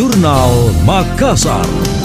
Jurnal Makassar.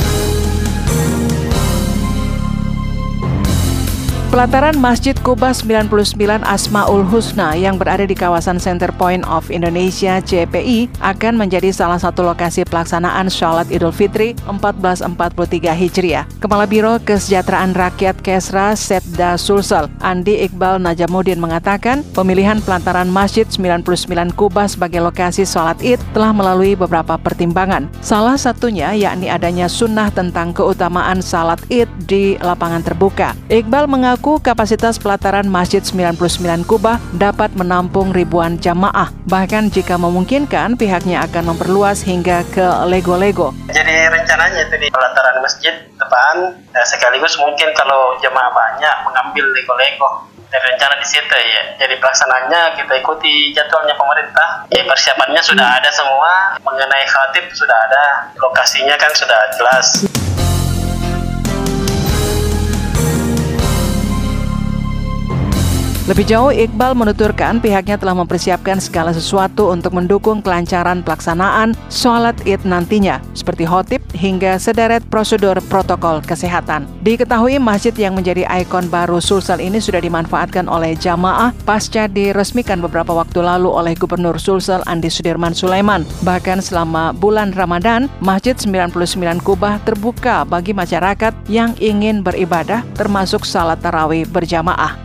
Pelataran Masjid Kuba 99 Asmaul Husna yang berada di kawasan Center Point of Indonesia CPI akan menjadi salah satu lokasi pelaksanaan sholat Idul Fitri 1443 Hijriah. Kepala Biro Kesejahteraan Rakyat Kesra Setda Sulsel, Andi Iqbal Najamuddin mengatakan pemilihan pelataran Masjid 99 Kuba sebagai lokasi sholat id telah melalui beberapa pertimbangan. Salah satunya yakni adanya sunnah tentang keutamaan salat id di lapangan terbuka. Iqbal mengaku mengaku kapasitas pelataran Masjid 99 Kubah dapat menampung ribuan jamaah. Bahkan jika memungkinkan, pihaknya akan memperluas hingga ke Lego-Lego. Jadi rencananya itu di pelataran masjid depan, eh, sekaligus mungkin kalau jamaah banyak mengambil Lego-Lego dari rencana di situ ya. Jadi pelaksanaannya kita ikuti jadwalnya pemerintah. Ya persiapannya sudah ada semua. Mengenai khatib sudah ada. Lokasinya kan sudah jelas. Lebih jauh, Iqbal menuturkan pihaknya telah mempersiapkan segala sesuatu untuk mendukung kelancaran pelaksanaan sholat id nantinya, seperti khotib hingga sederet prosedur protokol kesehatan. Diketahui masjid yang menjadi ikon baru Sulsel ini sudah dimanfaatkan oleh jamaah pasca diresmikan beberapa waktu lalu oleh Gubernur Sulsel Andi Sudirman Sulaiman. Bahkan selama bulan Ramadan, Masjid 99 Kubah terbuka bagi masyarakat yang ingin beribadah termasuk salat tarawih berjamaah.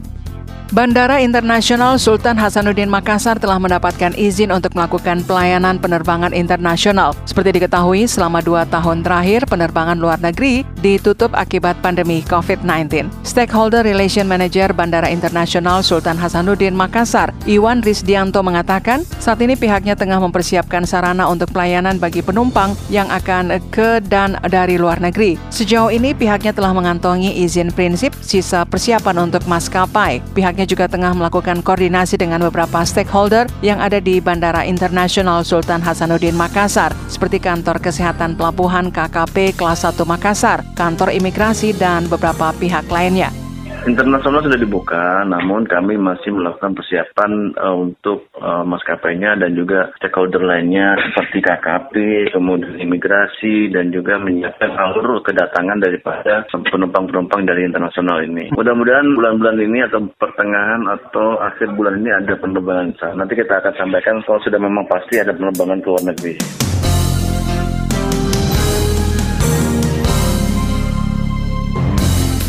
Bandara Internasional Sultan Hasanuddin Makassar telah mendapatkan izin untuk melakukan pelayanan penerbangan internasional. Seperti diketahui, selama dua tahun terakhir, penerbangan luar negeri ditutup akibat pandemi COVID-19. Stakeholder Relation Manager Bandara Internasional Sultan Hasanuddin Makassar, Iwan Risdianto mengatakan, saat ini pihaknya tengah mempersiapkan sarana untuk pelayanan bagi penumpang yang akan ke dan dari luar negeri. Sejauh ini, pihaknya telah mengantongi izin prinsip sisa persiapan untuk maskapai. Pihaknya pihaknya juga tengah melakukan koordinasi dengan beberapa stakeholder yang ada di Bandara Internasional Sultan Hasanuddin Makassar, seperti kantor kesehatan pelabuhan KKP kelas 1 Makassar, kantor imigrasi, dan beberapa pihak lainnya. Internasional sudah dibuka, namun kami masih melakukan persiapan uh, untuk uh, maskapainya dan juga stakeholder lainnya seperti KKP, kemudian imigrasi dan juga menyiapkan alur kedatangan daripada penumpang-penumpang dari internasional ini. Mudah-mudahan bulan-bulan ini atau pertengahan atau akhir bulan ini ada penerbangan. Nanti kita akan sampaikan kalau sudah memang pasti ada penerbangan ke luar negeri.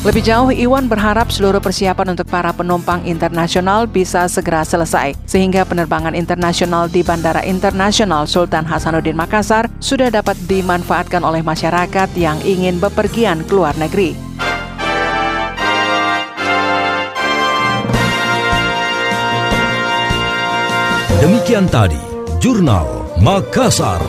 Lebih jauh, Iwan berharap seluruh persiapan untuk para penumpang internasional bisa segera selesai, sehingga penerbangan internasional di Bandara Internasional Sultan Hasanuddin Makassar sudah dapat dimanfaatkan oleh masyarakat yang ingin bepergian ke luar negeri. Demikian tadi, Jurnal Makassar.